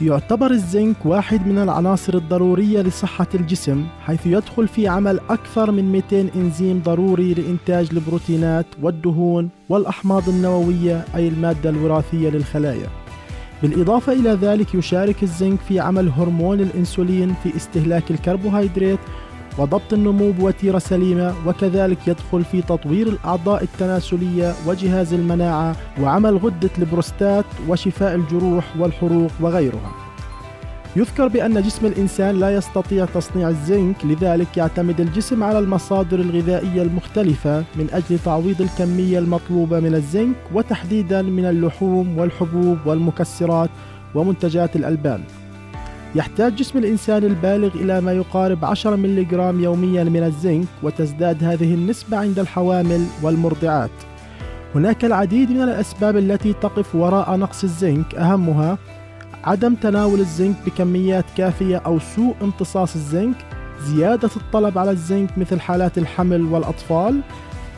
يعتبر الزنك واحد من العناصر الضرورية لصحة الجسم حيث يدخل في عمل أكثر من 200 إنزيم ضروري لإنتاج البروتينات والدهون والأحماض النووية أي المادة الوراثية للخلايا. بالإضافة إلى ذلك يشارك الزنك في عمل هرمون الإنسولين في استهلاك الكربوهيدرات وضبط النمو بوتيرة سليمة وكذلك يدخل في تطوير الأعضاء التناسلية وجهاز المناعة وعمل غدة البروستات وشفاء الجروح والحروق وغيرها. يذكر بأن جسم الإنسان لا يستطيع تصنيع الزنك لذلك يعتمد الجسم على المصادر الغذائية المختلفة من أجل تعويض الكمية المطلوبة من الزنك وتحديدا من اللحوم والحبوب والمكسرات ومنتجات الألبان. يحتاج جسم الإنسان البالغ إلى ما يقارب 10 ملغ يوميا من الزنك وتزداد هذه النسبة عند الحوامل والمرضعات. هناك العديد من الأسباب التي تقف وراء نقص الزنك. أهمها عدم تناول الزنك بكميات كافية أو سوء امتصاص الزنك زيادة الطلب على الزنك مثل حالات الحمل والأطفال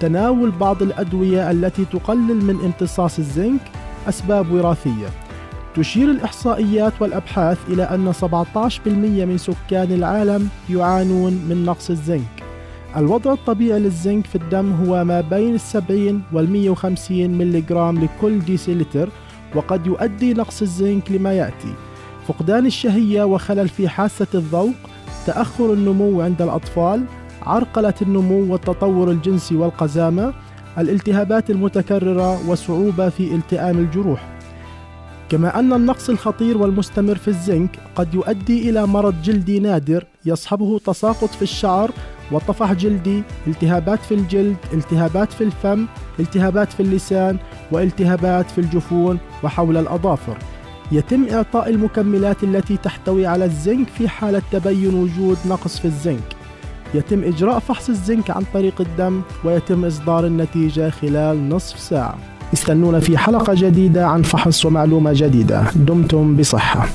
تناول بعض الأدوية التي تقلل من امتصاص الزنك أسباب وراثية. تشير الإحصائيات والأبحاث إلى أن 17% من سكان العالم يعانون من نقص الزنك. الوضع الطبيعي للزنك في الدم هو ما بين السبعين وال 150 ملغ لكل ديسيلتر وقد يؤدي نقص الزنك لما يأتي. فقدان الشهية وخلل في حاسة الذوق تأخر النمو عند الأطفال عرقلة النمو والتطور الجنسي والقزامة الالتهابات المتكررة وصعوبة في التئام الجروح. كما أن النقص الخطير والمستمر في الزنك قد يؤدي إلى مرض جلدي نادر يصحبه تساقط في الشعر وطفح جلدي، التهابات في الجلد، التهابات في الفم، التهابات في اللسان، والتهابات في الجفون وحول الأظافر. يتم إعطاء المكملات التي تحتوي على الزنك في حالة تبين وجود نقص في الزنك. يتم إجراء فحص الزنك عن طريق الدم ويتم إصدار النتيجة خلال نصف ساعة. استنونا في حلقة جديدة عن فحص ومعلومة جديدة. دمتم بصحة.